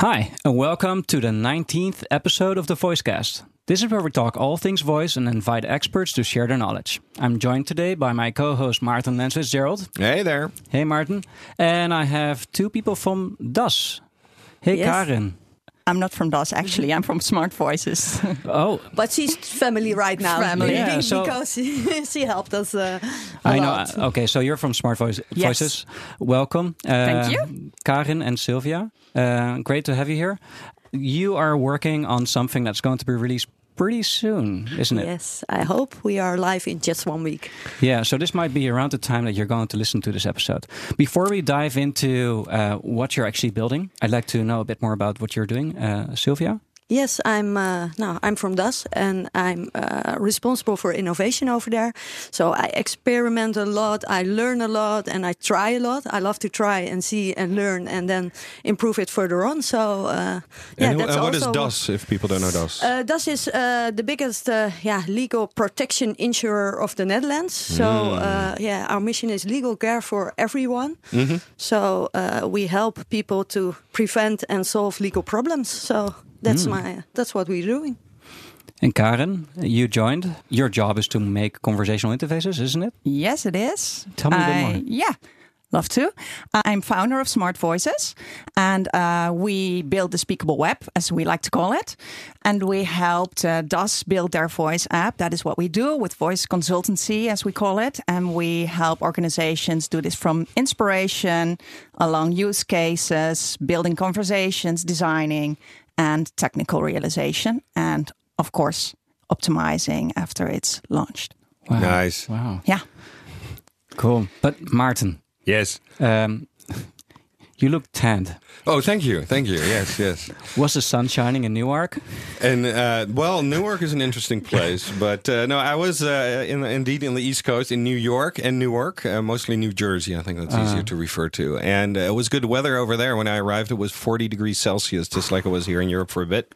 Hi, and welcome to the 19th episode of the Voicecast. This is where we talk all things voice and invite experts to share their knowledge. I'm joined today by my co host Maarten Lens-FitzGerald. Hey there. Hey, Maarten. And I have two people from DAS. Hey, Yes. Karin. I'm not from DAS, actually. I'm from Smart Voices. Oh, But she's family right now. Family. Yeah, Be- so- because she, she helped us uh, a I know. lot. uh, Okay, so you're from Smart Voice, Yes. Voices. Welcome. Uh, Thank you. Karin and Silvia. Uh, great to have you here. You are working on something that's going to be released pretty soon, isn't it? Yes, I hope we are live in just one week. Yeah, so this might be around the time that you're going to listen to this episode. Before we dive into uh, what you're actually building, I'd like to know a bit more about what you're doing. Uh, Silvia? Yes, I'm. Uh, no, I'm from DAS, and I'm uh, responsible for innovation over there. So I experiment a lot, I learn a lot, and I try a lot. I love to try and see and learn, and then improve it further on. So uh, yeah, and that's and what is also DAS, if people don't know DAS? Uh, DAS is uh, the biggest uh, yeah, legal protection insurer of the Netherlands. So uh, yeah, our mission is legal care for everyone. So uh, we help people to prevent and solve legal problems. So that's my that's what we're doing. And Karin, you joined. Your job is to make conversational interfaces, isn't it? yes, it is. Tell me a bit more. Yeah. Love to. I'm founder of Smart Voices, and uh, we build the speakable web, as we like to call it. And we helped uh, DAS build their voice app. That is what we do with voice consultancy, as we call it. And we help organizations do this from inspiration along use cases, building conversations, designing, and technical realization. And of course, optimizing after it's launched. Wow. Nice. Wow. Yeah. Cool. But Maarten, Yes. um, you look tanned. Oh, thank you. Thank you. Yes, yes. Was the sun shining in Newark? And uh, well, Newark is an interesting place, but uh, no, I was uh, in, indeed in the East Coast in New York and Newark, uh, mostly New Jersey. I think that's easier to refer to. And uh, it was good weather over there. When I arrived, it was 40 degrees Celsius, just like it was here in Europe for a bit.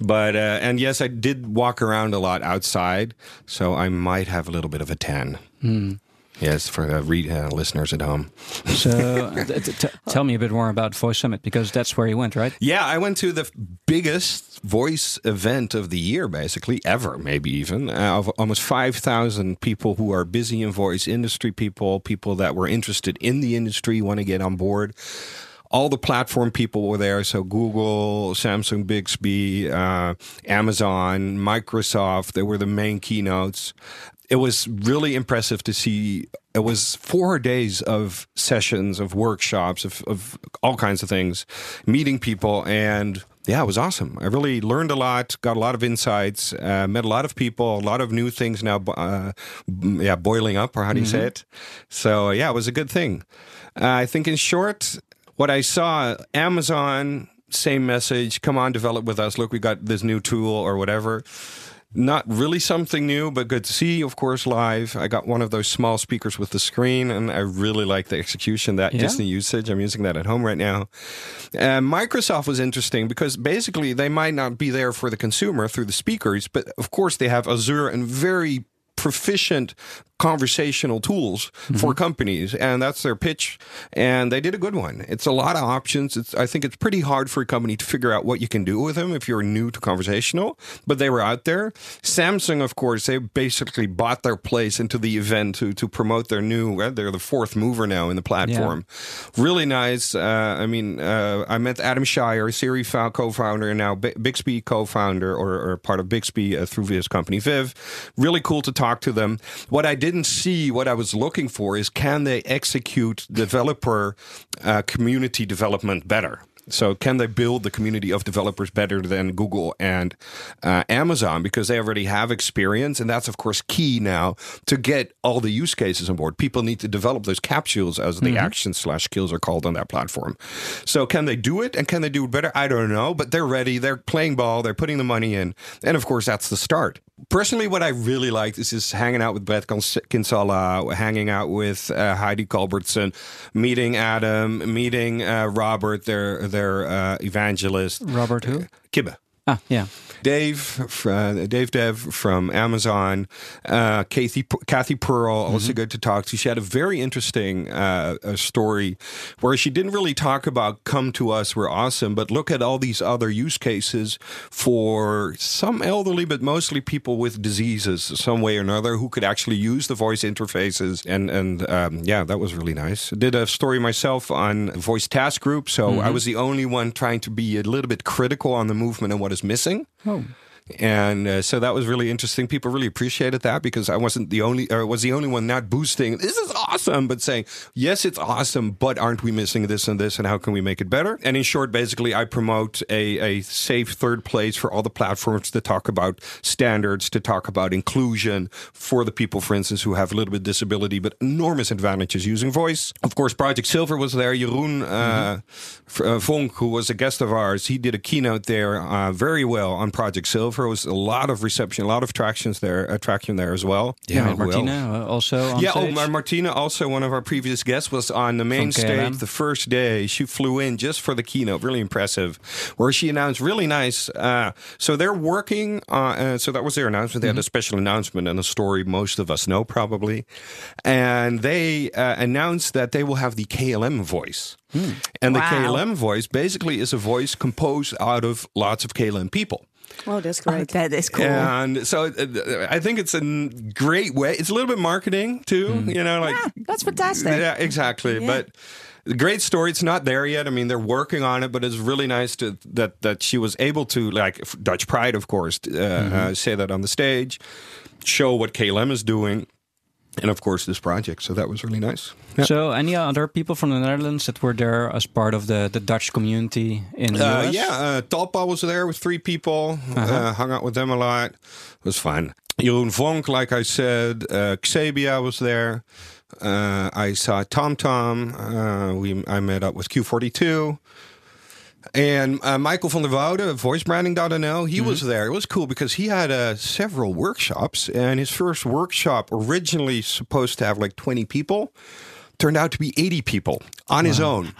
But uh, and yes, I did walk around a lot outside, so I might have a little bit of a tan. Yes, for the re- uh, listeners at home. So t- t- tell me a bit more about Voice Summit because that's where you went, right? Yeah, I went to the biggest voice event of the year, basically ever, maybe even uh, of almost five thousand people who are busy in voice industry people, people that were interested in the industry, want to get on board. All the platform people were there, so Google, Samsung, Bixby, uh, Amazon, Microsoft. They were the main keynotes. It was really impressive to see. It was four days of sessions, of workshops, of, of all kinds of things, meeting people, and yeah, it was awesome. I really learned a lot, got a lot of insights, uh, met a lot of people, a lot of new things now, uh, yeah, boiling up, or how do you say it? So yeah, it was a good thing. Uh, I think in short, what I saw, Amazon, same message. Come on, develop with us. Look, we got this new tool or whatever. Not really something new, but good to see, of course, live. I got one of those small speakers with the screen, and I really like the execution, that Yeah? Disney usage. I'm using that at home right now. Uh, Microsoft was interesting because basically they might not be there for the consumer through the speakers, but of course they have Azure and very proficient conversational tools for companies and that's their pitch and they did a good one. It's a lot of options. It's i think it's pretty hard for a company to figure out what you can do with them if you're new to conversational but they were out there. Samsung of course they basically bought their place into the event to, to promote their new uh, they're the fourth mover now in the platform. Really nice uh, i mean uh, i met adam Cheyer siri Fou- co-founder and now Bi- bixby co-founder or, or part of bixby uh, through his company viv. Really cool to talk to them. What i didn't see what i was looking for is can they execute developer uh, community development better so can they build the community of developers better than Google and uh, Amazon because they already have experience, and that's of course key now to get all the use cases on board. People need to develop those capsules as the action slash skills are called on that platform. So can they do it and can they do it better? I don't know, but they're ready. They're playing ball. They're putting the money in, and of course that's the start. Personally, what I really liked is just hanging out with Bret Kins- Kinsella, hanging out with uh, Heidi Culbertson, meeting Adam, meeting uh, Roger, their their uh, evangelist. Roger who? Kibbe. Ah, yeah. Dave, uh, Dave Dev from Amazon, uh, Cathy Cathy Pearl, also good to talk to. She had a very interesting uh, story where she didn't really talk about "come to us, we're awesome," but look at all these other use cases for some elderly, but mostly people with diseases, some way or another, who could actually use the voice interfaces. And and um, yeah, that was really nice. did a story myself on voice task group, so I was the only one trying to be a little bit critical on the movement and what is missing. Oh. And uh, so that was really interesting. People really appreciated that because I wasn't the only, or was the only one not boosting. This is awesome, but saying yes, it's awesome, but aren't we missing this and this, and how can we make it better? And in short, basically, I promote a, a safe third place for all the platforms to talk about standards, to talk about inclusion for the people, for instance, who have a little bit disability but enormous advantages using voice. Of course, Project Silver was there. Jeroen uh, uh, Vonk, who was a guest of ours, he did a keynote there uh, very well on Project Silver. It was a lot of reception, a lot of tractions there, attraction there as well. Yeah, well. Martina uh, also on Yeah, stage. oh, Martina, also one of our previous guests, was on the main From stage KLM. the first day. She flew in just for the keynote, really impressive, where she announced really nice. Uh, so they're working. Uh, uh, so that was their announcement. They had a special announcement and a story most of us know probably, and they uh, announced that they will have the KLM voice. And the KLM voice basically is a voice composed out of lots of KLM people. Oh, that's Oh, great. that is cool. And so uh, I think it's a great way. It's a little bit marketing too, you know, like Yeah, that's fantastic. yeah, exactly. But the great story. It's not there yet. I mean, they're working on it, but it's really nice to that that she was able to like Dutch Pride, of course, uh, uh, say that on the stage, show what KLM is doing, and of course this project. So that was really nice. Yeah. So, any other people from the Netherlands that were there as part of the, the Dutch community in the Uh, US? yeah, uh, Talpa was there with three people. uh hung out with them a lot. It was fun. Jeroen Vonk, like I said, uh, Xebia was there. Uh, I saw TomTom. Uh, we I met up with Q42. And uh, Michael van der Woude, voicebranding.nl, he was there. It was cool because he had uh, several workshops. And his first workshop, originally supposed to have like 20 people, turned out to be 80 people on his own.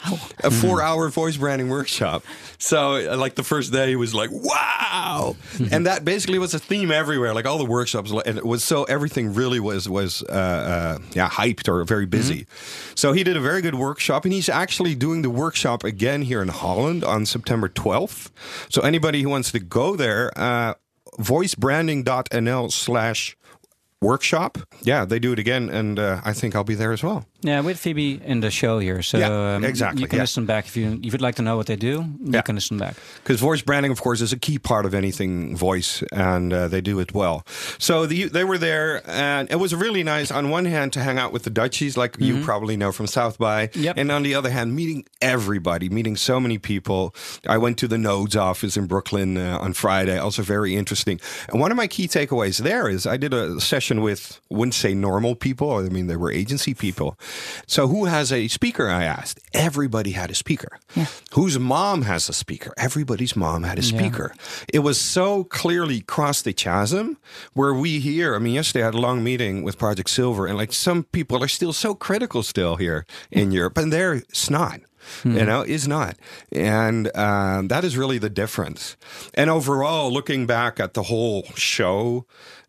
A four hour voice branding workshop. So, uh, like the first day, he was like, wow. and that basically was a theme everywhere. Like all the workshops, and it was so everything really was, was uh, uh, yeah, hyped or very busy. So, he did a very good workshop, and he's actually doing the workshop again here in Holland on September 12th. So, anybody who wants to go there, uh, voicebranding.nl slash workshop. Yeah, they do it again, and uh, I think I'll be there as well. Yeah, with Phoebe in the show here. So Yeah, um, exactly, you can yeah. listen back if you if you'd like to know what they do. You Yeah. can listen back. Because voice branding, of course, is a key part of anything voice, and uh, they do it well. So the, they were there, and it was really nice. On one hand, to hang out with the Dutchies, like you probably know from South by, Yep. and on the other hand, meeting everybody, meeting so many people. I went to the Nodes office in Brooklyn uh, on Friday, also very interesting. And one of my key takeaways there is I did a session with, wouldn't say normal people, I mean they were agency people. So who has a speaker? I asked. Everybody had a speaker. Whose mom has a speaker? Everybody's mom had a speaker. It was so clearly crossed the chasm where we here, I mean, yesterday I had a long meeting with Project Silver, and like some people are still so critical still here in Europe, and they're snot. You know, is not. And um, that is really the difference. And overall, looking back at the whole show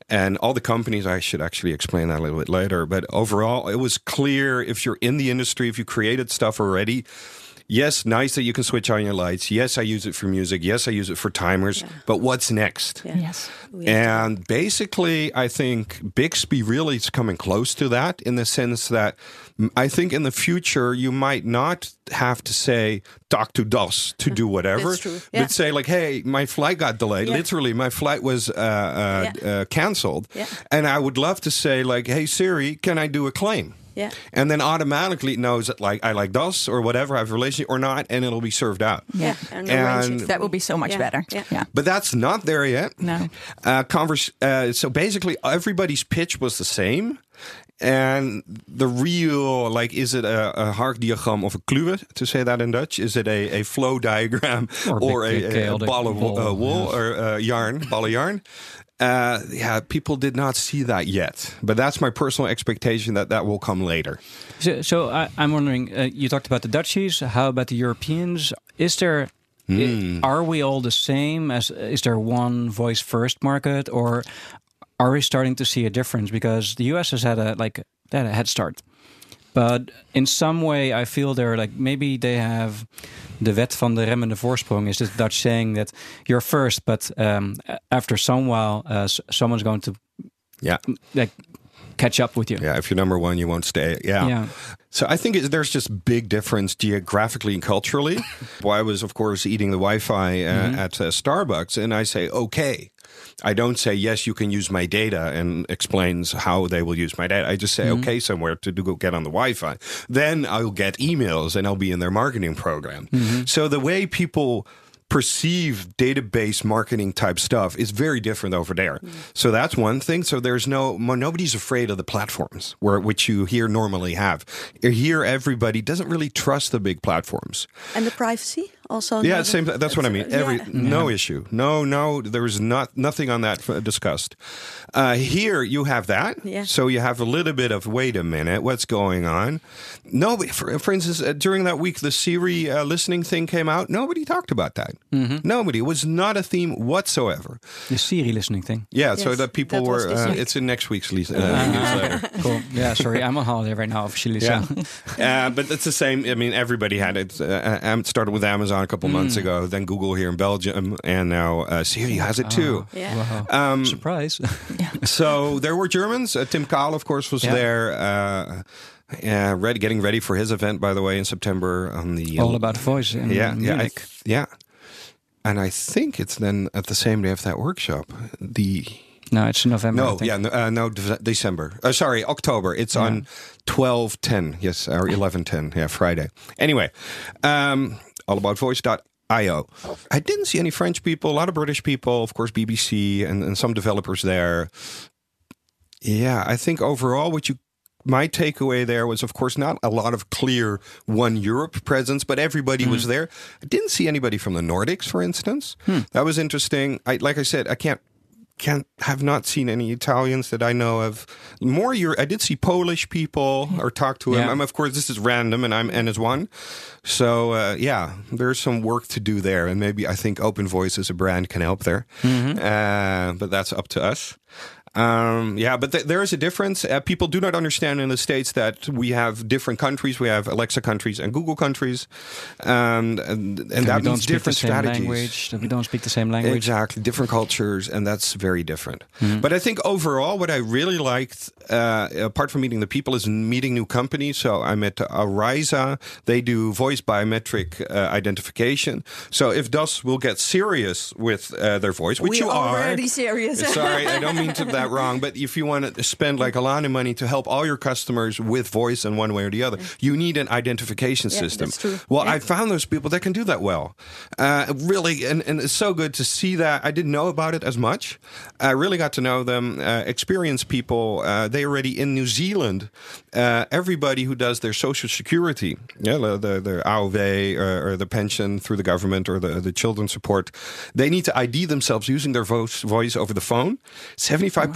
and all the companies, I should actually explain that a little bit later. But overall, it was clear if you're in the industry, if you created stuff already, yes, nice that you can switch on your lights. Yes, I use it for music. Yes, I use it for timers. But what's next? Yeah. Yes. We have to- And basically, I think Bixby really is coming close to that in the sense that I think in the future you might not have to say talk to DAS to do whatever, That's true, yeah. but say like, "Hey, my flight got delayed. Yeah. Literally, my flight was uh, uh, Yeah. uh, canceled, Yeah. and I would love to say like, "Hey Siri, can I do a claim?" Yeah. And then automatically it knows that like I like DAS or whatever, I have a relationship or not, and it'll be served out. Yeah. And, And- That will be so much Yeah, better. Yeah. yeah. But that's not there yet. No. Uh, converse, uh, so basically, everybody's pitch was the same. And the real, like, is it a, a Hark diagram of a kluwe, to say that in Dutch? Is it a, a flow diagram Or or, big, a, big, a, chaotic ball of wo- ball, uh, wool or uh, yarn, ball of yarn? Uh, yeah, people did not see that yet. But that's my personal expectation that that will come later. So, so I, I'm wondering. Uh, you talked about the Dutchies. How about the Europeans? Is there I- are we all the same? As is there one voice first market, or are we starting to see a difference? Because the US has had a like had a head start, but in some way, I feel they're like maybe they have the wet van de remmende voorsprong is this Dutch saying that you're first, but um, after some while, uh, someone's going to Yeah. like catch up with you. Yeah. If you're number one, you won't stay. Yeah. Yeah. So I think it, there's just big difference geographically and culturally. well, I was, of course, eating the Wi-Fi uh, at uh, Starbucks, and I say, okay. I don't say yes. You can use my data, and explains how they will use my data. I just say mm-hmm. okay somewhere to do, go get on the Wi-Fi. Then I'll get emails, and I'll be in their marketing program. Mm-hmm. So the way people perceive database marketing type stuff is very different over there. Mm. So that's one thing. So there's no nobody's afraid of the platforms where which you here normally have. Here everybody doesn't really trust the big platforms. And the privacy also. Yeah, another- same. That's what I mean. yeah. Every no issue. No, no. There was not nothing on that f- discussed. Uh, here you have that. Yeah. So you have a little bit of wait a minute, what's going on? Nobody. For, for instance, uh, during that week, the Siri uh, listening thing came out. Nobody talked about that. Mm-hmm. Nobody. It was not a theme whatsoever. The Siri listening thing. Yeah. so Yes, that people that were. Uh, it's in next week's le- uh, newsletter. Cool. Yeah, sorry, I'm on holiday right now officially. Yeah, So uh, but it's the same. I mean, everybody had it. Uh, um, it started with Amazon a couple months ago, then Google here in Belgium, and now uh, Siri has it too. Yeah. Um, surprise. So there were Germans. Uh, Tim Kahl, of course, was Yeah. there. Uh, yeah, ready, getting ready for his event, by the way, in September on the All about voice in yeah, yeah, I yeah. And I think it's then at the same day of that workshop. The no, it's in November. I no, think. yeah, no, uh, no, De- December. Uh, sorry, October. It's on twelve ten. Yes, or eleven ten. Yeah, Friday. Anyway, um, allaboutvoice.io. I didn't see any French people. A lot of British people, of course, BBC and, and some developers there. Yeah, I think overall, what you my takeaway there was, of course, not a lot of clear one Europe presence, but everybody was mm. there. I didn't see anybody from the Nordics, for instance. Hmm. That was interesting. I, like I said, I can't can't have not seen any Italians that I know of. More, Euro- I did see Polish people or talk to them. Yeah. I'm, of course, this is random, and I'm N as one. So uh, yeah, there's some work to do there, and maybe I think Open Voice as a brand can help there. Uh, but that's up to us. Um, yeah, but th- there is a difference. Uh, people do not understand in the states that we have different countries. We have Alexa countries and Google countries, um, and and, and That that we don't means speak the different same strategies. language. That we don't speak the same language. Exactly, different cultures, and that's very different. Mm-hmm. But I think overall, what I really liked, uh, apart from meeting the people, is meeting new companies. So I met Auraya. They do voice biometric uh, identification. So if DAS will get serious with uh, their voice, which we you are, already serious. Sorry, I don't mean to that wrong, but if you want to spend like a lot of money to help all your customers with voice in one way or the other, you need an identification Yeah, system. Well, Yeah. I found those people that can do that well. Uh, really, and, and it's so good to see that. I didn't know about it as much. I really got to know them, uh, experienced people. Uh, they already in New Zealand. Uh, everybody who does their social security, yeah, the, the, the AOV or, or the pension through the government or the, the children's support, they need to ID themselves using their voice, voice over the phone. 75%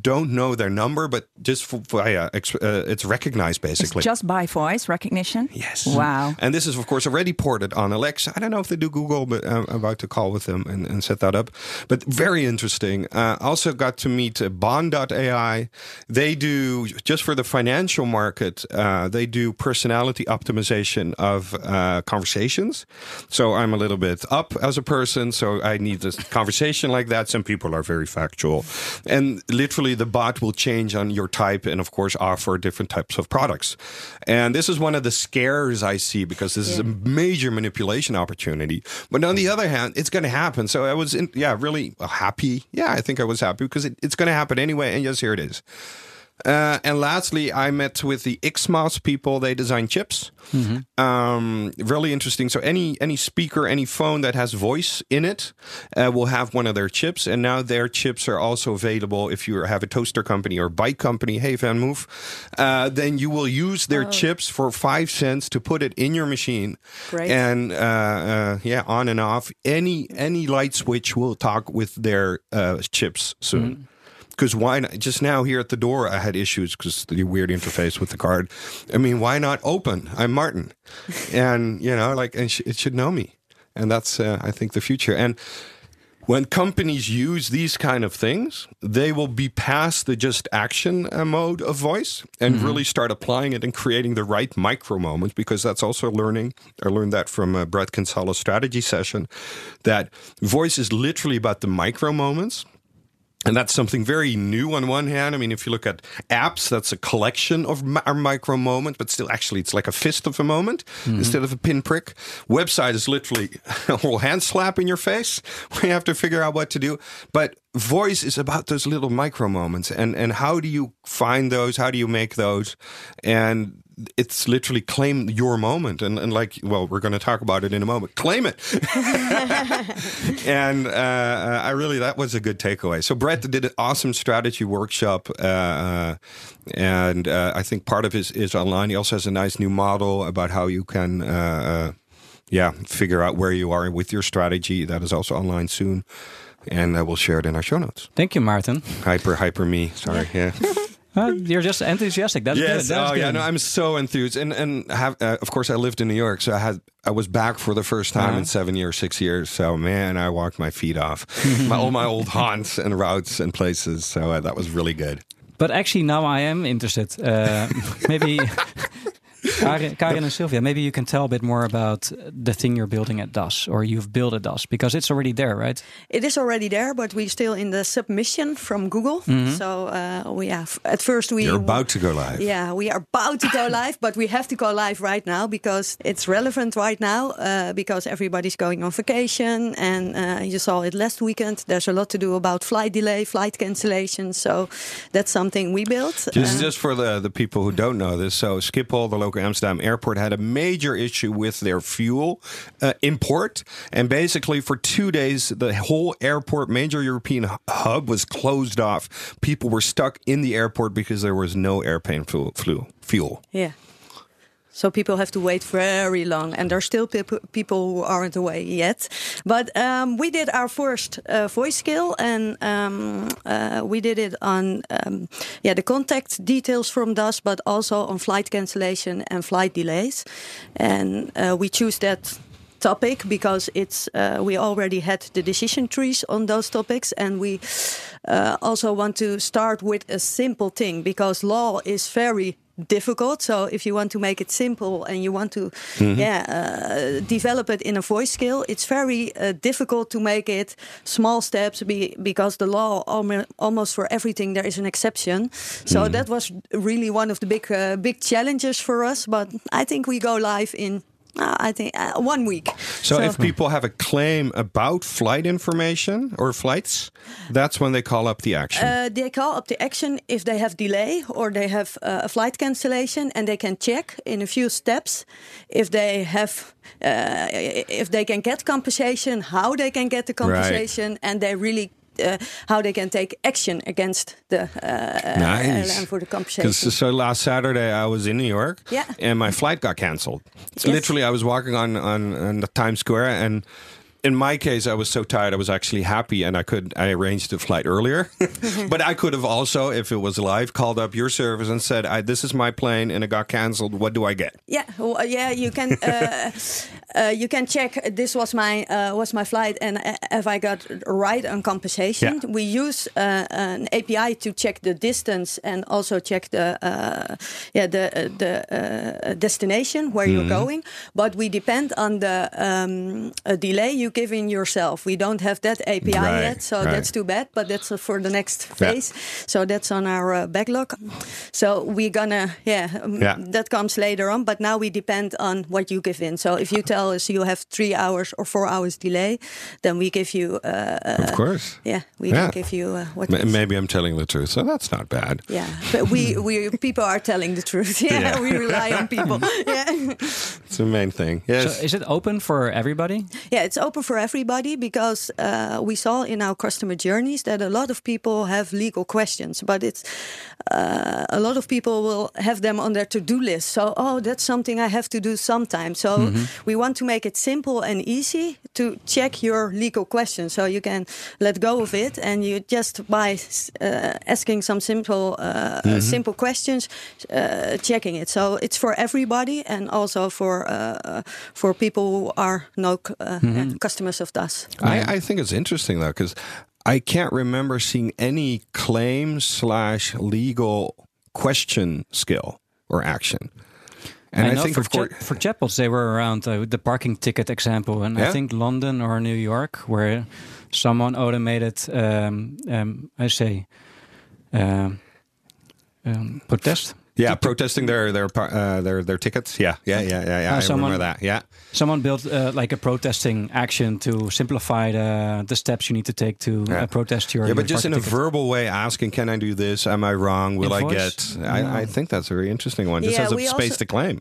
don't know their number, but just for, via, uh, it's recognized It's basically. just by voice recognition. Yes. Wow. And this is, of course, already ported on Alexa. I don't know if they do Google, but I'm about to call with them and, and set that up. But very interesting. Uh, also got to meet Bond.ai. They do, just for the financial market, uh, they do personality optimization of uh, conversations. So I'm a little bit up as a person. So I need this conversation like that. Some people are very factual. And literally, the bot will change on your type and, of course, offer different types of products. And this is one of the scares I see because this is a major manipulation opportunity. But on the other hand, it's going to happen. So I was, in, yeah, really happy. Yeah, I think I was happy because it, it's going to happen anyway. And yes, here it is. Uh, and lastly, I met with the XMOS people. They design chips. Um, really interesting. So any any speaker, any phone that has voice in it, uh, will have one of their chips. And now their chips are also available if you have a toaster company or bike company. Hey, VanMoof, uh, then you will use their chips for five cents to put it in your machine. Great. And uh, uh, yeah, on and off. Any any light switch will talk with their uh, chips soon. Because why not? Just now here at the door, I had issues because the weird interface with the card. I mean, why not open? I'm Maarten, and you know, like, and sh- it should know me. and that's uh, I think the future. And when companies use these kind of things, they will be past the just action uh, mode of voice and really start applying it and creating the right micro moments. Because that's also learning. I learned that from uh, Bret Kinsella's strategy session. That voice is literally about the micro moments. And that's something very new on one hand. I mean, if you look at apps, that's a collection of mi- our micro moments, but still, actually, it's like a fist of a moment mm-hmm. instead of a pinprick. Website is literally a whole hand slap in your face. We have to figure out what to do. But voice is about those little micro moments, and and how do you find those? How do you make those? And it's literally claim your moment and, and like well we're going to talk about it in a moment claim it and uh, I really that was a good takeaway. So Bret did an awesome strategy workshop, uh, and uh, I think part of his is online. He also has a nice new model about how you can, uh, uh, yeah, figure out where you are with your strategy. That is also online soon, and uh, we'll share it in our show notes. Thank you, Maarten. Hyper, hyper me. Sorry, yeah. Uh, you're just enthusiastic. That's good. Yes. That's oh, yeah. good. No, I'm so enthused, and and have uh, of course I lived in New York, so I had I was back for the first time Uh-huh. in seven years, six years. So man, I walked my feet off, my all my old haunts and routes and places. So uh, that was really good. But actually, now I am interested. Uh, maybe Karin, Karin and Silvia, maybe you can tell a bit more about the thing you're building at DAS, or you've built at DAS, because it's already there, right? It is already there, but we're still in the submission from Google. So uh, we have at first we You're about to go live. Yeah, we are about to go live, but we have to go live right now because it's relevant right now uh, because everybody's going on vacation. And uh, you saw it last weekend. There's a lot to do about flight delay, flight cancellation. So that's something we built. Just, Uh, just for the, the people who don't know this, so skip all the local Amsterdam airport, had a major issue with their fuel uh, import, and basically for two days, the whole airport, major European hub, was closed off. People were stuck in the airport because there was no airplane fuel. fuel, fuel. Yeah. So people have to wait very long, and there's still peop people who aren't away yet. But um, we did our first uh, voice skill, and um, uh, we did it on um, yeah the contact details from DAS, but also on flight cancellation and flight delays. And uh, we choose that topic because it's uh, we already had the decision trees on those topics and we uh, also want to start with a simple thing because law is very difficult. So if you want to make it simple and you want to yeah uh, develop it in a voice skill it's very uh, difficult to make it small steps be, because the law almo- almost for everything there is an exception. So that was really one of the big uh, big challenges for us but i think we go live in uh, I think uh, one week. So, if people have a claim about flight information or flights, that's when they call up the action. Uh, they call up the action if they have delay or they have uh, a flight cancellation, and they can check in a few steps if they have uh, if they can get compensation, how they can get the compensation, and they really. Uh, how they can take action against the uh, Nice. airline for the compensation. So last Saturday I was in New York, Yeah. and my flight got canceled. Yes. Literally, I was walking on, on on the Times Square, and in my case, I was so tired. I was actually happy, and I could I arranged the flight earlier. but I could have also, if it was live, called up your service and said, I, "This is my plane, and it got canceled. What do I get?" Yeah, well, yeah, you can uh, uh, you can check. This was my uh, was my flight, and uh, if I got right on compensation, Yeah. we use uh, an API to check the distance and also check the uh, yeah the uh, the uh, destination where you're going. But we depend on the um, delay you give in yourself. We don't have that API Right, yet, so right. that's too bad. But that's uh, for the next Yeah. phase. So that's on our uh, backlog. So we're gonna yeah, um, Yeah. that comes later on. But now we depend on what you give in. So if you tell us you have three hours or four hours delay, then we give you uh, of course. yeah we Yeah. don't give you uh, what. Ma- is- Maybe I'm telling the truth, so that's not bad. yeah, but we we people are telling the truth. Yeah, Yeah. we rely on people. yeah. It's the main thing. Yes. So is it open for everybody? Yeah, it's open for everybody because uh, we saw in our customer journeys that a lot of people have legal questions, but it's uh, a lot of people will have them on their to-do list. So, oh, that's something I have to do sometime. So we want want to make it simple and easy to check your legal questions. So you can let go of it, and you just by uh, asking some simple uh, simple questions, uh, checking it. So it's for everybody, and also for uh, for people who are no c- uh, customers of DAS. I, I think it's interesting though because I can't remember seeing any claim slash legal question skill or action. And I, know think for, of course, for chatbots they were around uh, the parking ticket example, and Yeah? I think London or New York, where someone automated, um, um, I say, um, um, protest. Yeah, protesting their their uh, their their tickets. Yeah, yeah, yeah, yeah. yeah. Uh, I someone- remember that. Yeah, Someone built uh, like a protesting action to simplify the the steps you need to take to Yeah. uh, protest your. yeah, but your just in a verbal way, asking, "Can I do this? Am I wrong? Will I Invoice? get?" I, I think that's a very interesting one. Just Yeah, has a space also- to claim.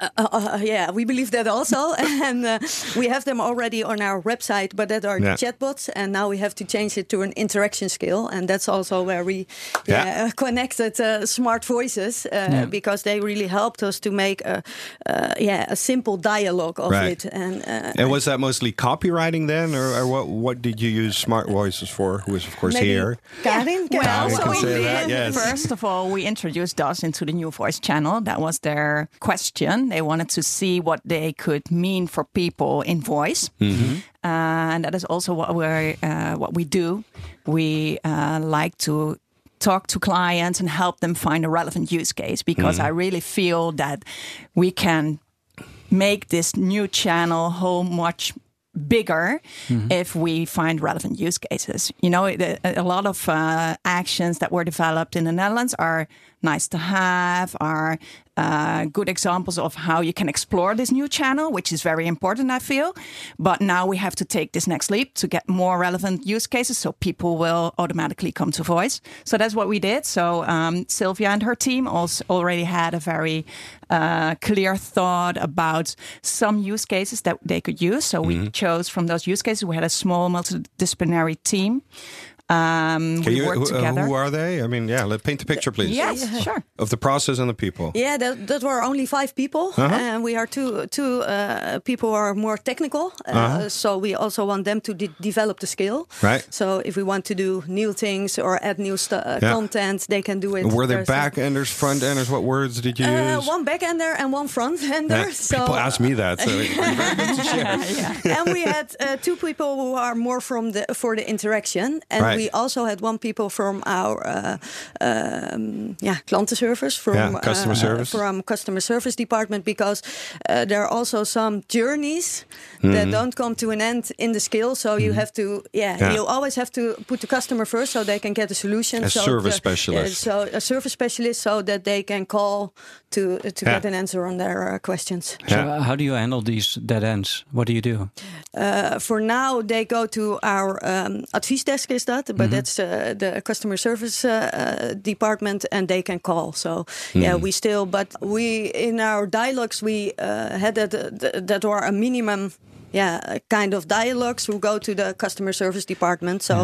Uh, uh, yeah, we believe that also, and uh, we have them already on our website. But that are Yeah. chatbots, and now we have to change it to an interaction skill, and that's also where we Yeah. yeah, connected uh, smart voices uh, Yeah. because they really helped us to make a uh, yeah a simple dialogue of Right. it. And, uh, And was that mostly copywriting then, or, or what? What did you use Smart Voices for? Who is of course maybe here. Karin can Well, you also can say we that, did- yes. First of all, we introduced DAS into the new voice channel. That was their question. They wanted to see what they could mean for people in voice, Mm-hmm. uh, and that is also what we uh, what we do. We uh, like to talk to clients and help them find a relevant use case because Mm-hmm. I really feel that we can make this new channel whole much bigger if we find relevant use cases. You know, a a lot of uh, actions that were developed in the Netherlands are nice to have, are uh, good examples of how you can explore this new channel, which is very important, I feel. But now we have to take this next leap to get more relevant use cases so people will automatically come to voice. So that's what we did. So um, Silvia and her team also already had a very uh, clear thought about some use cases that they could use. So we chose from those use cases. We had a small multidisciplinary team. Um, Can we you, worked who, uh, together. who are they? I mean, yeah, let paint the picture, please. yes, sure. Of the process and the people. Yeah, that, that were only five people, Uh-huh. and we are two two uh, people who are more technical. Uh, Uh-huh. So we also want them to de- develop the skill. Right. So if we want to do new things or add new stu- uh, Yeah. content, they can do it. Were there There's a- back enders, front enders? What words did you Uh, use? one backender and one front ender. Yeah, so, people ask me that. So it's to share. and we had uh, two people who are more from the for the interaction, and Right. We also had one people from our uh, um, yeah klantenservice from Yeah, customer uh, service. from customer service department because uh, there are also some journeys Mm-hmm. that don't come to an end in the skill. So you have to yeah, Yeah. you always have to put the customer first so they can get a solution. A so service the- specialist. yeah, so a service specialist so that they can call to to Yeah. get an answer on their uh, questions. So Yeah. uh, how do you handle these dead ends? What do you do? Uh, for now, they go to our um, adviesdesk, is that? But that's uh, the customer service uh, department, and they can call. So yeah, we still, but we in our dialogues we uh, had that that were a minimum. Yeah, kind of dialogues who go to the customer service department. So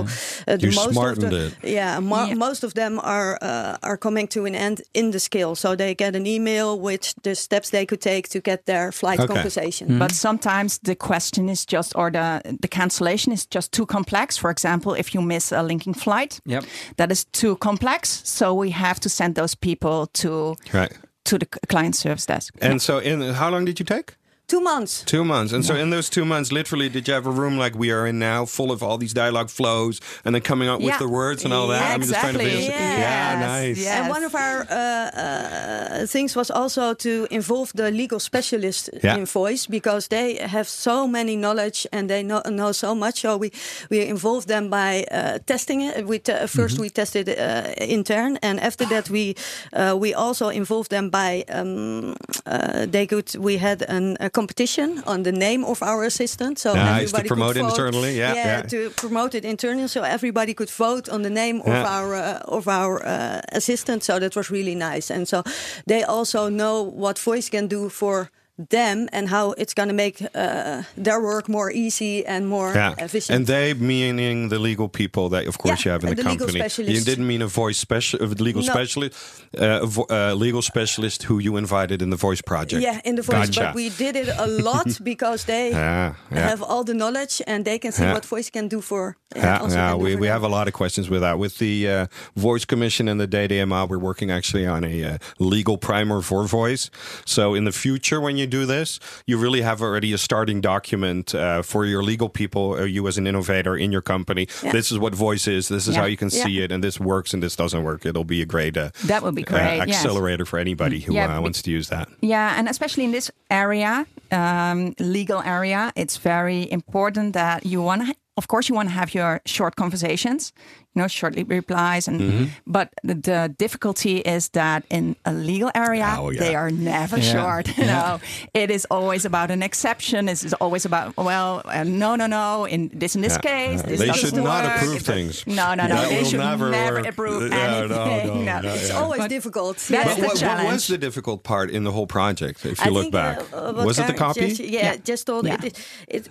uh, You most of smartened the, it. Yeah, mo- Yeah. most of them are uh, are coming to an end in the skill. So they get an email with the steps they could take to get their flight Okay. compensation. But sometimes the question is just, or the the cancellation is just too complex. For example, if you miss a linking flight, Yep. that is too complex. So we have to send those people to Right. to the client service desk. And so, in how long did you take? Two months. Two months. And so, in those two months, literally, did you have a room like we are in now, full of all these dialogue flows, and then coming up with the words and all that? Yeah, I'm just trying to exactly. visualize. Yeah, nice. yes. And one of our uh, uh, things was also to involve the legal specialist Yeah. in voice because they have so many knowledge and they know, know so much. So we we involved them by uh, testing it. We te- 1st we tested uh, intern, and after that we uh, we also involved them by um, uh, they could we had an, a competition on the name of our assistant. So Nice, everybody could promote it vote. internally. Yeah, yeah. to promote it internally, so everybody could vote on the name of our uh, of our uh, assistant. So that was really nice, and so they also know what voice can do for them and how it's going to make uh, their work more easy and more Yeah, efficient. and they meaning the legal people that, of course, Yeah, you have in the, the company. You didn't mean a voice special, a legal No. specialist, uh, a vo- uh, legal specialist who you invited in the voice project. yeah, in the voice, Gotcha. but we did it a lot because they Yeah, yeah. have all the knowledge and they can see Yeah. what voice can do for. Yeah, also yeah we, we them. have a lot of questions with that. With the uh, Voice Commission and the DDMA, we're working actually on a uh, legal primer for voice. So in the future, when you do this, you really have already a starting document uh, for your legal people, uh, you as an innovator in your company. Yeah. This is what voice is. This is Yeah. how you can see it, and this works and this doesn't work. It'll be a great, uh, That would be uh, great. yes. accelerator for anybody who uh, wants to use that. Yeah, and especially in this area, um, legal area, it's very important that you want to. Of course, you want to have your short conversations, you know, short replies, and Mm-hmm. but the, the difficulty is that in a legal area, Oh, yeah. they are never Yeah. short. You know, it is always about an exception. It is always about well, uh, no, no, no. In this in this Yeah. case, Yeah. this They doesn't should not approve It's- things. No, no, no. That they should never never, approve Yeah, no, anything. no, no, It's yeah. always But difficult. that's yeah. the What, what, what challenge. was the difficult part in the whole project? If I you look think, back, uh, uh, was it the copy? Just, yeah, Yeah. just told Yeah. it, it.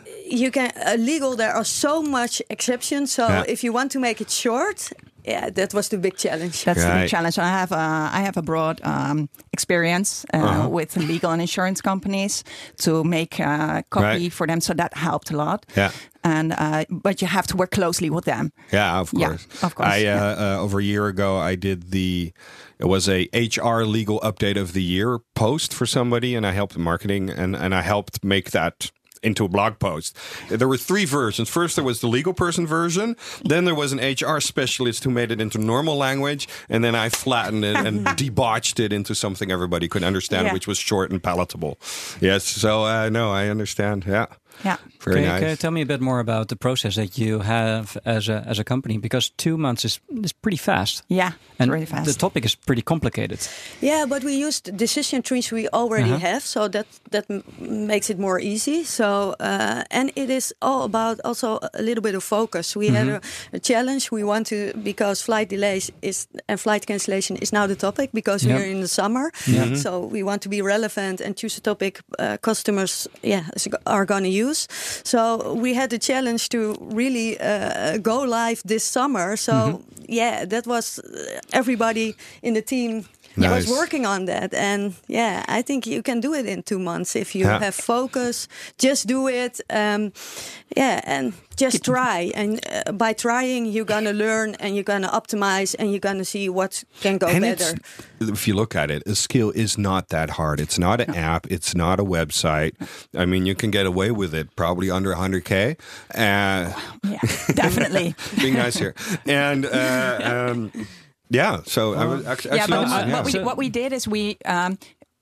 You can uh, legal. There are so much exceptions. So Yeah. if you want to make it short, yeah, that was the big challenge. That's the big challenge. I have a, I have a broad um, experience uh, Uh-huh. with legal and insurance companies to make a copy Right. for them, so that helped a lot. Yeah. And uh, but you have to work closely with them. Yeah, of Yeah, course. of course, I uh, yeah. uh, over a year ago, I did the. It was a HR legal update of the year post for somebody, and I helped marketing, and and I helped make that into a blog post. There were three versions. First, there was the legal person version. Then there was an HR specialist who made it into normal language, and then I flattened it and debauched it into something everybody could understand, Yeah. which was short and palatable. Yes, so uh, no, I understand. Yeah, Yeah. very Can, you- nice. can you tell me a bit more about the process that you have as a as a company? Because two months is is pretty fast, Yeah, and really fast. the topic is pretty complicated. Yeah, but we used decision trees we already have, so that that m- makes it more easy. So uh, and it is all about also a little bit of focus. We had a, a challenge. We want to because flight delays is and flight cancellation is now the topic because Yeah. we're in the summer. So we want to be relevant and choose a topic uh, customers yeah are going to use. So we had the challenge to really uh, go live this summer. So yeah, that was uh, everybody in the team Nice. was working on that. And yeah, I think you can do it in two months if you Yeah. have focus. Just do it. Um, yeah, and just try. And uh, by trying, you're gonna learn and you're gonna optimize and you're gonna see what can go And better. if you look at it, a skill is not that hard. It's not an app. It's not a website. I mean, you can get away with it probably under 100K. Uh, yeah, definitely. being nice here. And uh, um, yeah, so I was actually, yeah, but uh, yeah. what, we, what we did is we. Um,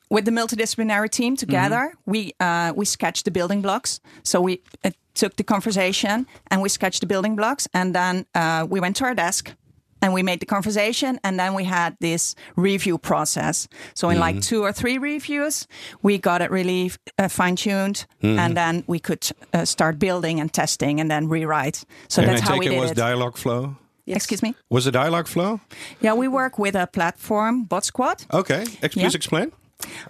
with the multidisciplinary team together, we uh, we sketched the building blocks. So we uh, took the conversation and we sketched the building blocks, and then uh, we went to our desk and we made the conversation, and then we had this review process. So in like two or three reviews, we got it really uh, fine tuned, and then we could uh, start building and testing, and then rewrite. So and that's I how we it did was it. Dialogflow. Yes. Excuse me. Was it Dialogflow? Yeah, we work with a platform, Bot Squad. Okay, Ex- please explain.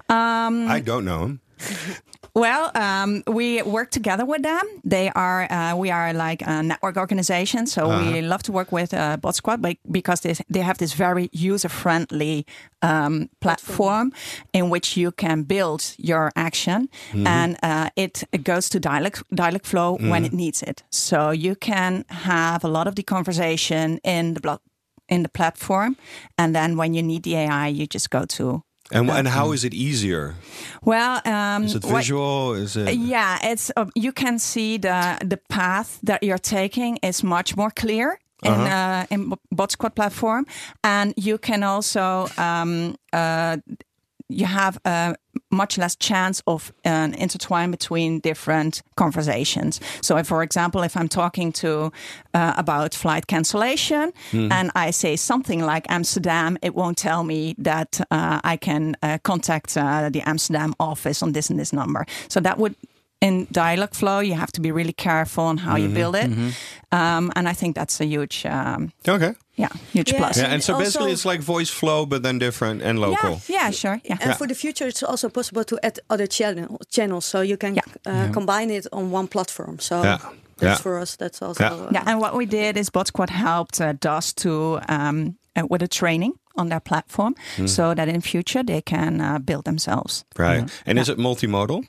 Um, I don't know him. Well, um, we work together with them. They are uh, we are like a network organization, so we love to work with uh, Bot Squad because they they have this very user friendly um, platform in which you can build your action, and uh, it, goes to dialog Dialogflow when it needs it. So you can have a lot of the conversation in the block in the platform, and then when you need the AI, you just go to. And, and how is it easier? Well, um, Is it visual? Is it? yeah, it's uh, you can see the the path that you're taking is much more clear in uh in Bot Squad platform, and you can also um, uh, you have a much less chance of an intertwine between different conversations. So, if, for example, if I'm talking to uh, about flight cancellation and I say something like Amsterdam, it won't tell me that uh, I can uh, contact uh, the Amsterdam office on this and this number. So that would in Dialogflow, you have to be really careful on how you build it. Um, and I think that's a huge, um, Okay. yeah, huge Yeah. plus. Yeah, and so Also- basically it's like Voiceflow, but then different and local. Yeah, yeah, sure. Yeah. And for the future, it's also possible to add other channel, channels, so you can Yeah. uh, combine it on one platform. So Yeah. that's Yeah. for us. That's also Yeah. uh, Yeah, and what we did is Bot Squad helped uh, DAS to um, uh, with a training on their platform, so that in future they can uh, build themselves. Right. And is it multimodal?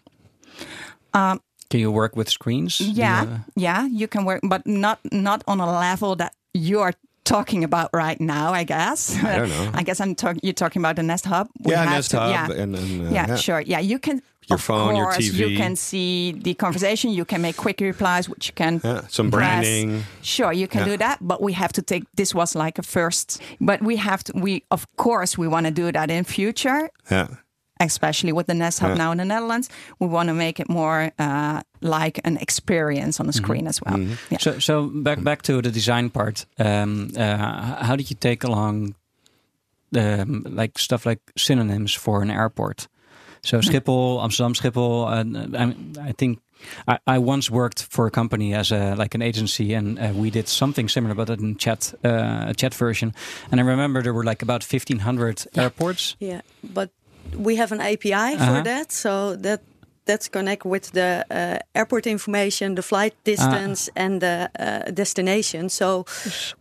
Can you work with screens? Yeah, Yeah. yeah, you can work, but not not on a level that you are talking about right now. I guess. I don't know. I guess I'm talking. You're talking about the Nest Hub. We yeah, Nest to- Hub Yeah, and, and uh, yeah, sure. Yeah, you can. Your of phone, your course, TV. You can see the conversation. You can make quick replies, which you can. Yeah, some press. branding. Sure, you can Yeah. do that, but we have to take. This was like a first, but we have to. We of course we want to do that in future, Yeah. Especially with the Nest Hub Yeah. now in the Netherlands. We want to make it more uh, like an experience on the screen as well. Mm-hmm. Yeah. So, so back back to the design part. Um, uh, how did you take along um, like stuff like synonyms for an airport? So Schiphol, Amsterdam Schiphol. And uh, I, I think I, I once worked for a company as a like an agency, and uh, we did something similar, but in chat uh, a chat version. And I remember there were like about fifteen hundred airports. yeah. But we have an API Uh-huh. for that, so that that's connect with the uh, airport information, the flight Ah. distance, and the uh, destination. So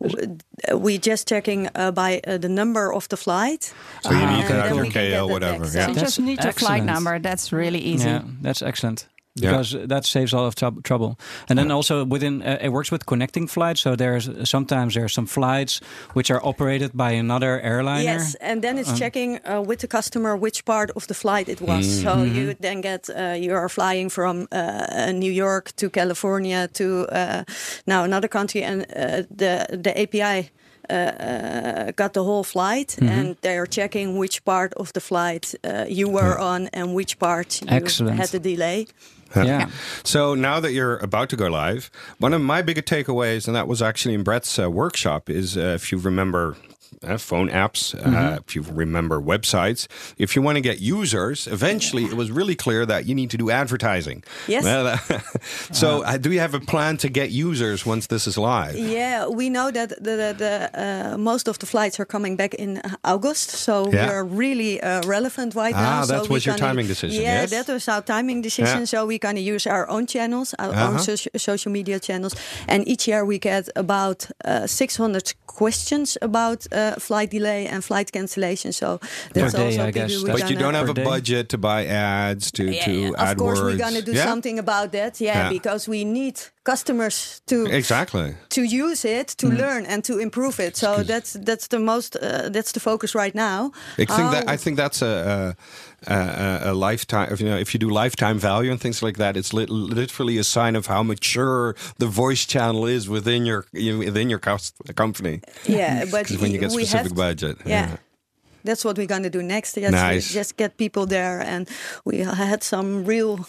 w- we just checking uh, by uh, the number of the flight. So you need and to then have your can get KO, the whatever. text. Yeah. You just need your flight number. That's really easy. Yeah, that's excellent. Yeah. Because that saves a lot of trou- trouble, and then also within uh, it works with connecting flights. So there's sometimes there are some flights which are operated by another airliner. Yes, and then it's checking uh, with the customer which part of the flight it was. Mm. So Mm-hmm. you then get uh, you are flying from uh, New York to California to uh, now another country, and uh, the the API. Uh, uh, got the whole flight, Mm-hmm. and they are checking which part of the flight uh, you were on and which part you Excellent. had the delay. Yeah. So now that you're about to go live, one of my big takeaways, and that was actually in Bret's uh, workshop, is uh, if you remember uh, phone apps, uh, if you remember websites, if you want to get users, eventually it was really clear that you need to do advertising. Yes. Uh, so uh, do you have a plan to get users once this is live? Yeah, we know that the, the, the uh, most of the flights are coming back in August, so Yeah. we're really uh, relevant right Ah, now. that so was your timing decision, Yeah, yes? that was our timing decision. Yeah. So we're going to use our own channels, our Uh-huh. own soci- social media channels, and each year we get about uh, 600 questions about uh, flight delay and flight cancellation. So that's day, also I people guess. we're But you don't have a day? budget to buy ads, to, yeah, to yeah. AdWords. Of course, we're going to do Yeah? something about that. Yeah, Yeah. because we need customers to Exactly. to use it to learn and to improve it so that's that's the most uh, that's the focus right now I think that I think that's a, a, a, a lifetime. You know, if you do lifetime value and things like that, it's lit- literally a sign of how mature the voice channel is within your you- within your company. yeah but when you get specific budget, yeah. That's what we're going to do next. Just, Nice. just get people there, and we had some real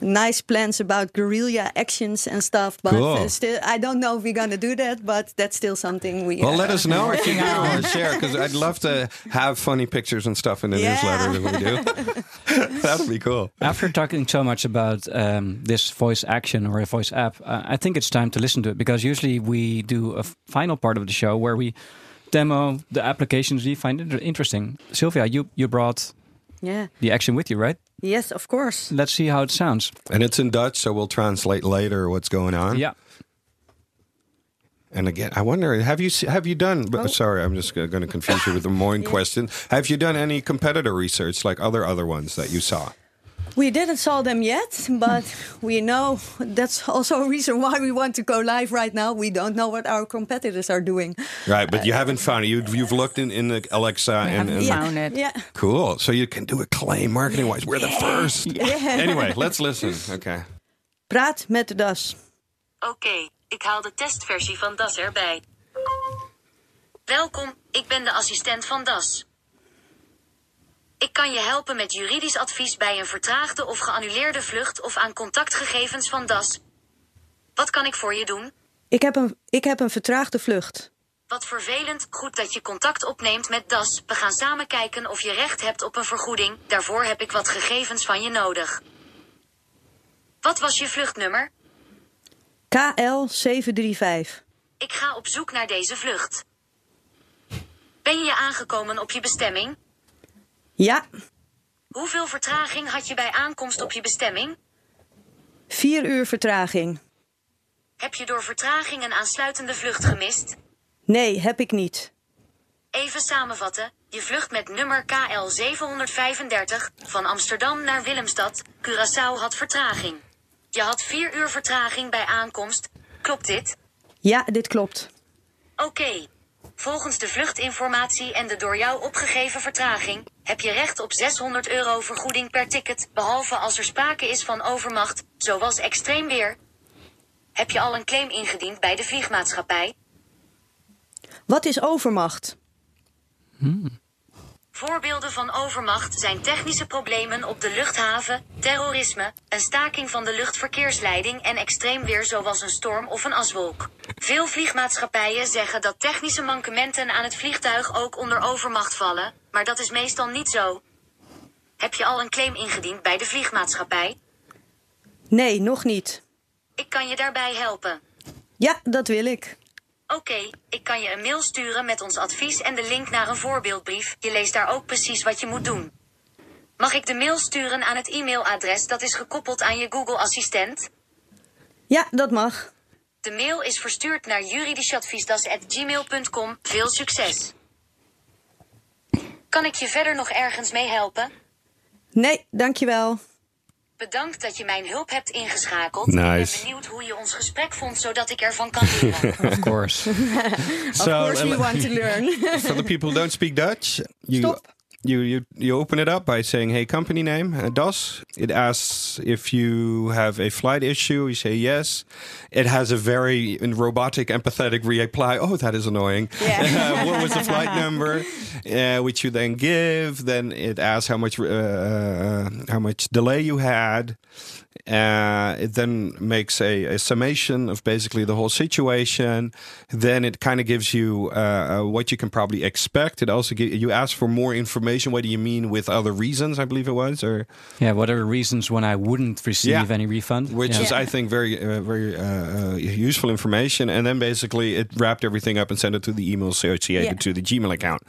nice plans about guerrilla actions and stuff. But Cool. still, I don't know if we're going to do that. But that's still something we. Well, uh, let us know if you do or share because I'd love to have funny pictures and stuff in the Yeah. newsletter that we do. That'd be cool. After talking so much about um, this voice action or a voice app, uh, I think it's time to listen to it because usually we do a final part of the show where we demo the applications we find inter- interesting. Silvia, you you brought Yeah. the action with you, right? Yes, of course. Let's see how it sounds. And it's in Dutch, so we'll translate later what's going on. Yeah. And again, I wonder, have you have you done? Oh. Sorry, I'm just going to confuse you with the more question. Have you done any competitor research like other other ones that you saw? We didn't saw them yet, but we know that's also a reason why we want to go live right now. We don't know what our competitors are doing. Right, but you haven't found it. You've, you've looked in, in the Alexa and, and found it. Yeah. cool. So you can do a claim marketing wise. We're the first. Anyway, let's listen. Okay. Praat met DAS. Oké, ik haal de testversie van DAS erbij. Welkom, ik ben de assistent van DAS. Ik kan je helpen met juridisch advies bij een vertraagde of geannuleerde vlucht of aan contactgegevens van DAS. Wat kan ik voor je doen? Ik heb, een, ik heb een vertraagde vlucht. Wat vervelend, goed dat je contact opneemt met DAS. We gaan samen kijken of je recht hebt op een vergoeding. Daarvoor heb ik wat gegevens van je nodig. Wat was je vluchtnummer? KL735. Ik ga op zoek naar deze vlucht. Ben je aangekomen op je bestemming? Ja, Hoeveel vertraging had je bij aankomst op je bestemming? vier uur vertraging. Heb je door vertraging een aansluitende vlucht gemist? Nee, heb ik niet. Even samenvatten. Je vlucht met nummer KL 735 van Amsterdam naar Willemstad, Curaçao had vertraging. Je had 4 uur vertraging bij aankomst. Klopt dit? Ja, dit klopt. Oké. Volgens de vluchtinformatie en de door jou opgegeven vertraging heb je recht op 600 euro vergoeding per ticket, behalve als er sprake is van overmacht, zoals extreem weer. Heb je al een claim ingediend bij de vliegmaatschappij? Wat is overmacht? Voorbeelden van overmacht zijn technische problemen op de luchthaven, terrorisme, een staking van de luchtverkeersleiding en extreem weer zoals een storm of een aswolk. Veel vliegmaatschappijen zeggen dat technische mankementen aan het vliegtuig ook onder overmacht vallen, maar dat is meestal niet zo. Heb je al een claim ingediend bij de vliegmaatschappij? Nee, nog niet. Ik kan je daarbij helpen. Ja, dat wil ik. Oké, ik kan je een mail sturen met ons advies en de link naar een voorbeeldbrief. Je leest daar ook precies wat je moet doen. Mag ik de mail sturen aan het e-mailadres dat is gekoppeld aan je Google Assistent? Ja, dat mag. De mail is verstuurd naar juridischadviesdas.gmail.com. Veel succes! Kan ik je verder nog ergens mee helpen? Nee, dankjewel. Bedankt dat je mijn hulp hebt ingeschakeld. Nice. Ik ben benieuwd hoe je ons gesprek vond, zodat ik ervan kan leren. Of course. Of So, course we uh, want to learn. For the people who don't speak Dutch, you Stop. You you you open it up by saying, "Hey, company name, uh, DAS." It asks if you have a flight issue. You say yes. It has a very robotic, empathetic reply. Oh, that is annoying. Yeah. Uh, what was the flight number? Uh, which you then give. Then it asks how much uh, uh, how much delay you had. Uh, it then makes a, a summation of basically the whole situation. Then it kind of gives you uh, uh, what you can probably expect. It also gi- you ask for more information. What do you mean with other reasons? I believe it was, or Yeah, what are the reasons when I wouldn't receive Yeah. any refund? which yeah. is I think very uh, very uh, uh, useful information. And then basically it wrapped everything up and sent it to the email associated Yeah. to the Gmail account.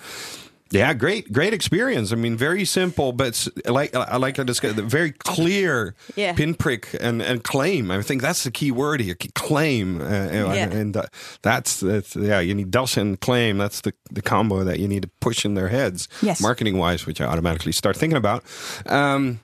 Yeah, great, great experience. I mean, very simple, but like I like to discuss very clear Yeah. pinprick and, and claim. I think that's the key word here: claim. Uh, and- Yeah. and uh, that's that's yeah. You need DAS and claim. That's the the combo that you need to push in their heads, Yes. marketing wise, which I automatically start thinking about. Um,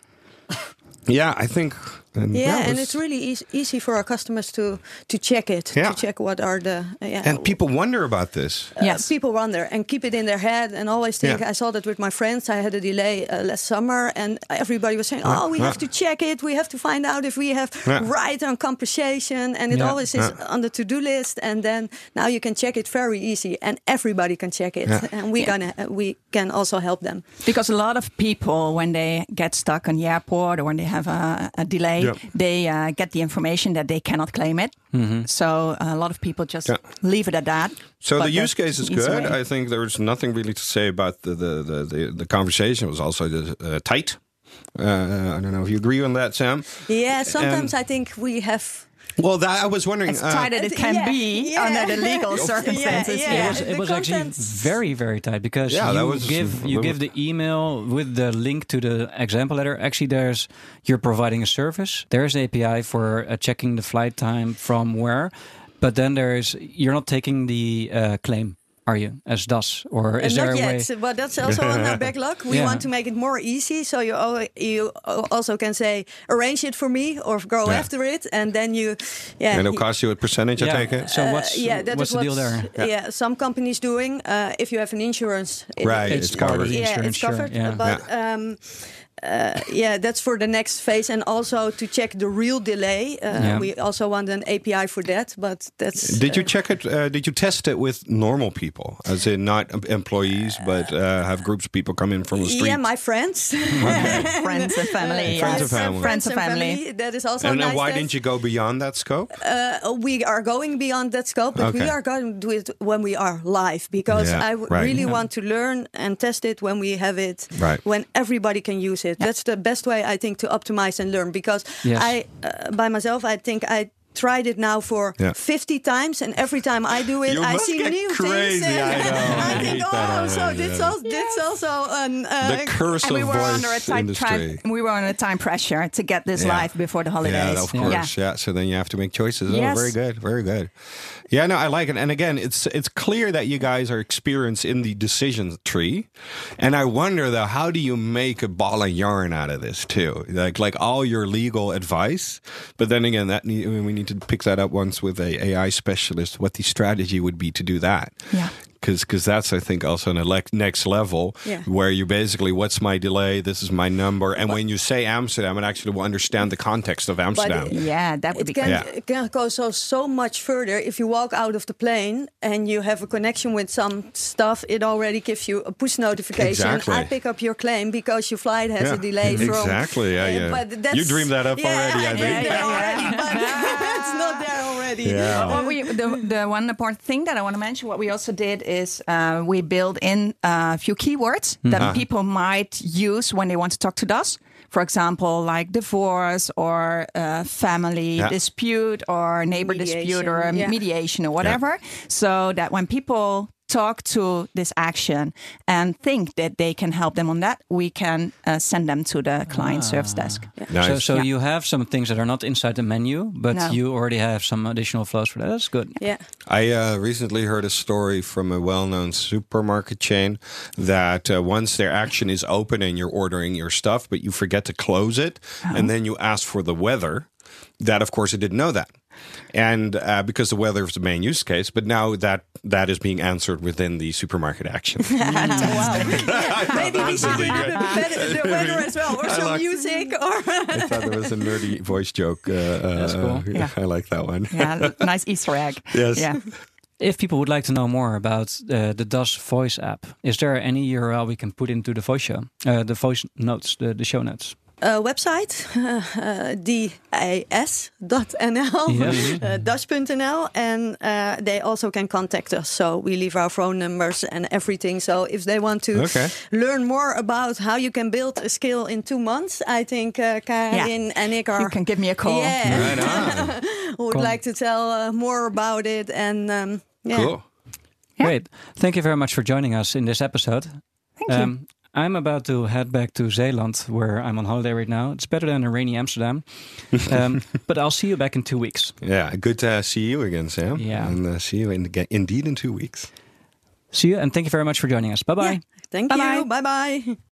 yeah, I think. And Yeah, that and it's really easy, easy for our customers to to check it, Yeah. to check what are the uh, yeah. And people wonder about this. uh, Yes. people wonder and keep it in their head and always think. Yeah. I saw that with my friends. I had a delay uh, last summer, and everybody was saying, "Oh, we yeah. have to check it. We have to find out if we have Yeah. right on compensation." And it Yeah. always is Yeah. on the to-do list. And then now you can check it very easy, and everybody can check it. Yeah. And we Yeah. gonna uh, we can also help them. Because a lot of people, when they get stuck on the airport or when they have a, a delay, Yeah. they uh, get the information that they cannot claim it. So a lot of people just Yeah. leave it at that. So the use case is good. away. I think there's nothing really to say about the the the, the, the conversation. It was also uh, tight. Uh, I don't know if you agree on that, Sam. Yeah, sometimes I think we have. Well, that I was wondering. As uh, tight as it can yeah, be yeah. under the legal circumstances. yeah. it was, it was actually very very tight because Yeah, that you was- give you give the email with the link to the example letter. Actually, there's you're providing a service. There's an API for uh, checking the flight time from where, but then there's you're not taking the uh, claim, are you, as DAS, or is Uh, there not a way? yet, but that's also on our backlog. We Yeah. want to make it more easy, so you you also can say arrange it for me or go Yeah. after it, and then you, yeah, and it'll you- cost you a percentage, I take it. So uh, what's yeah, that what's is the deal what's- there? Yeah. some companies doing. Uh, if you have an insurance, it- Right, It's it's covered. yeah, insurance, it's sure, covered. yeah. But um, uh, yeah, that's for the next phase, and also to check the real delay. Uh, Yeah. We also want an API for that, but that's. Did you uh, check it? Uh, did you test it with normal people, as in not em- employees, but uh, have groups of people come in from the street? Yeah, my friends. friends and family. Friends yes. and family. Friends and family. That is also and then nice why test. didn't you go beyond that scope? Uh, we are going beyond that scope, but we are going to do it when we are live because Yeah, I w- right. really Yeah. want to learn and test it when we have it, Right. when everybody can use it. That's the best way I think to optimize and learn because Yes. I uh, by myself I think I tried it now for Yeah. 50 times and every time I do it You I see new crazy, things and I know. I I think oh so this, yeah. also, this also an, uh, the curse and we of were voice under a tight industry. time. We were under time pressure to get this Yeah. live before the holidays. Yeah, of course. Yeah. So then you have to make choices. Oh, very good. Very good. Yeah, no, I like it. And again, it's it's clear that you guys are experienced in the decision tree. And I wonder though, how do you make a ball of yarn out of this too? Like like all your legal advice, but then again, that I mean, we need to pick that up once with a AI specialist. What the strategy would be to do that? Yeah. Because that's I think also an elect next level Yeah. where you basically what's my delay? This is my number, and when you say Amsterdam, it actually will understand the context of Amsterdam. Yeah, that would it be can, great. Yeah. it can go so so much further if you walk out of the plane and you have a connection with some stuff it already gives you a push notification Exactly. i pick up your claim because your flight has a Yeah. delay from Exactly, yeah, Uh, yeah. but that's, You dreamed that up yeah, already, I I think. dreamed Yeah, yeah, already but it's not there already Yeah. Well, we, the, the one important thing that I want to mention, what we also did is uh, we build in a few keywords that Ah. people might use when they want to talk to us. For example, like divorce or uh, family Yeah. dispute or neighbor dispute or yeah. mediation or whatever. So that when people talk to this action and think that they can help them on that, we can uh, send them to the client service desk. Nice. So, so Yeah. you have some things that are not inside the menu, but No. you already have some additional flows for that. That's good. yeah I uh, recently heard a story from a well-known supermarket chain that uh, once their action is open and you're ordering your stuff, but you forget to close it, and then you ask for the weather. That, of course, it didn't know that, and uh, because the weather is the main use case, but now that that is being answered within the supermarket action. maybe we should do the, the weather as well or some like- music or I thought it was a nerdy voice joke. Uh, uh, That's cool. Yeah. I like that one. Yeah, nice Easter egg. Yes. Yeah. If people would like to know more about uh, the DAS voice app, is there any URL we can put into the voice show, uh, the voice notes, the, the show notes? Uh, website, uh, das.nl, Yes. uh, das.nl, and uh, they also can contact us. So we leave our phone numbers and everything. So if they want to Okay. learn more about how you can build a skill in two months, I think uh, Karin and ik are. You can give me a call. Yeah, Right on. would Cool. like to tell uh, more about it. And um, yeah. Cool. Yeah. Great. Thank you very much for joining us in this episode. Thank you. I'm about to head back to Zeeland, where I'm on holiday right now. It's better than a rainy Amsterdam. um, but I'll see you back in two weeks. Yeah, good to uh, see you again, Sam. Yeah. and uh, see you in, indeed in two weeks. See you, and thank you very much for joining us. Bye bye. Thank Bye-bye. you. Bye bye.